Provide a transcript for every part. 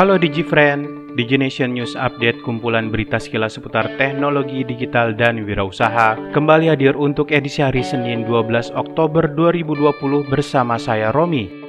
Halo DigiFriend, DigiNation News Update kumpulan berita sekilas seputar teknologi digital dan wirausaha kembali hadir untuk edisi hari Senin 12 Oktober 2020 bersama saya Romi.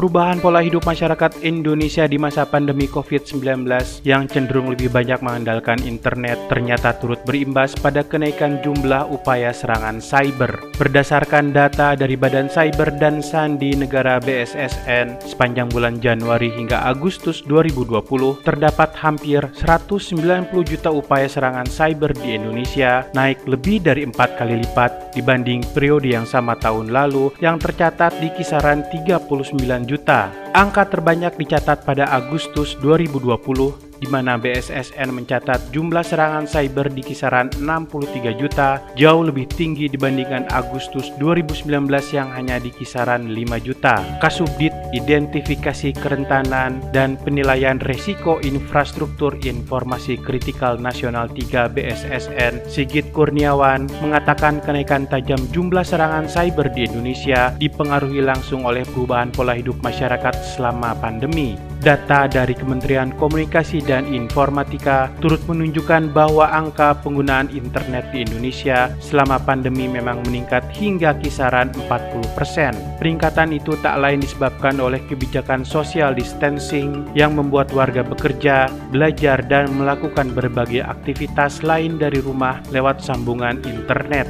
Perubahan pola hidup masyarakat Indonesia di masa pandemi COVID-19 yang cenderung lebih banyak mengandalkan internet ternyata turut berimbas pada kenaikan jumlah upaya serangan cyber. Berdasarkan data dari Badan Cyber dan Sandi Negara BSSN, sepanjang bulan Januari hingga Agustus 2020 terdapat hampir 190 juta upaya serangan cyber di Indonesia, naik lebih dari empat kali lipat dibanding periode yang sama tahun lalu yang tercatat di kisaran 39 juta. Angka terbanyak dicatat pada Agustus 2020 di mana BSSN mencatat jumlah serangan cyber di kisaran 63 juta, jauh lebih tinggi dibandingkan Agustus 2019 yang hanya di kisaran 5 juta. Kasubdit Identifikasi Kerentanan dan Penilaian Resiko Infrastruktur Informasi Kritikal Nasional 3 BSSN Sigit Kurniawan mengatakan kenaikan tajam jumlah serangan cyber di Indonesia dipengaruhi langsung oleh perubahan pola hidup masyarakat selama pandemi. Data dari Kementerian Komunikasi dan Informatika turut menunjukkan bahwa angka penggunaan internet di Indonesia selama pandemi memang meningkat hingga kisaran 40%. Peningkatan itu tak lain disebabkan oleh kebijakan social distancing yang membuat warga bekerja, belajar, dan melakukan berbagai aktivitas lain dari rumah lewat sambungan internet.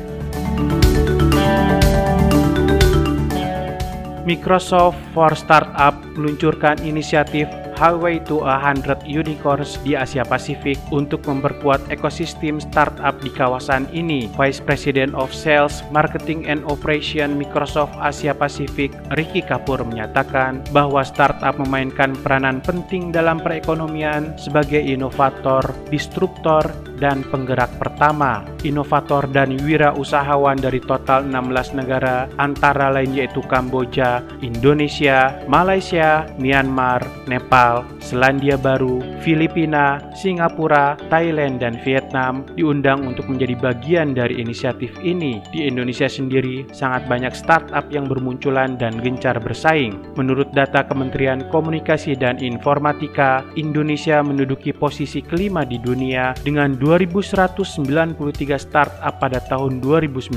Microsoft for Startup meluncurkan inisiatif Highway to a Hundred Unicorns di Asia Pasifik untuk memperkuat ekosistem startup di kawasan ini. Vice President of Sales, Marketing and Operation Microsoft Asia Pasifik, Ricky Kapur menyatakan bahwa startup memainkan peranan penting dalam perekonomian sebagai inovator, disruptor, dan penggerak pertama, inovator dan wirausahawan dari total 16 negara antara lain yaitu Kamboja, Indonesia, Malaysia, Myanmar, Nepal, Selandia Baru, Filipina, Singapura, Thailand, dan Vietnam diundang untuk menjadi bagian dari inisiatif ini. Di Indonesia sendiri, sangat banyak startup yang bermunculan dan gencar bersaing. Menurut data Kementerian Komunikasi dan Informatika, Indonesia menduduki posisi kelima di dunia dengan 2.193 startup pada tahun 2019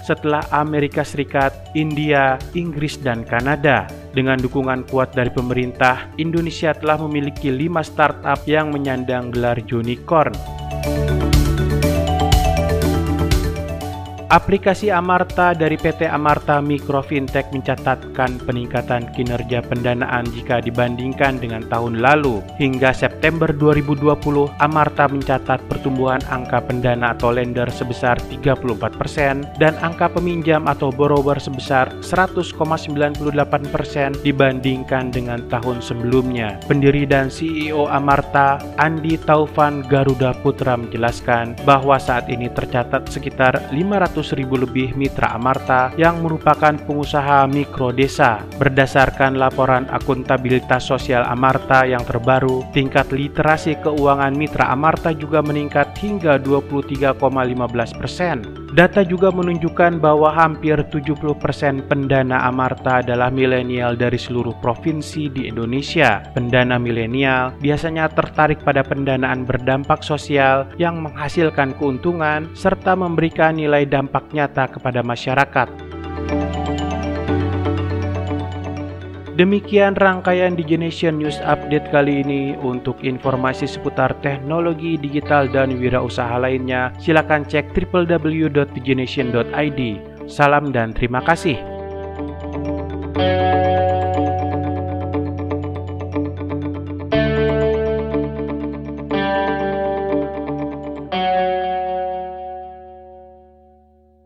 setelah Amerika Serikat, India, Inggris, dan Kanada. Dengan dukungan kuat dari pemerintah, Indonesia telah memiliki lima startup yang menyandang gelar unicorn. Aplikasi Amarta dari PT Amarta Mikro Fintech mencatatkan peningkatan kinerja pendanaan jika dibandingkan dengan tahun lalu. Hingga September 2020, Amarta mencatat pertumbuhan angka pendana atau lender sebesar 34% dan angka peminjam atau borrower sebesar 100,98% dibandingkan dengan tahun sebelumnya. Pendiri dan CEO Amarta, Andi Taufan Garuda Putra menjelaskan bahwa saat ini tercatat sekitar 500 ribu lebih mitra Amarta yang merupakan pengusaha mikro desa. Berdasarkan laporan akuntabilitas sosial Amarta yang terbaru, tingkat literasi keuangan mitra Amarta juga meningkat hingga 23,15 persen. Data juga menunjukkan bahwa hampir 70% pendana Amarta adalah milenial dari seluruh provinsi di Indonesia. Pendana milenial biasanya tertarik pada pendanaan berdampak sosial yang menghasilkan keuntungan serta memberikan nilai dampak nyata kepada masyarakat. Demikian rangkaian Digenation News Update kali ini. Untuk informasi seputar teknologi digital dan wirausaha lainnya, silakan cek www.digenation.id. Salam dan terima kasih.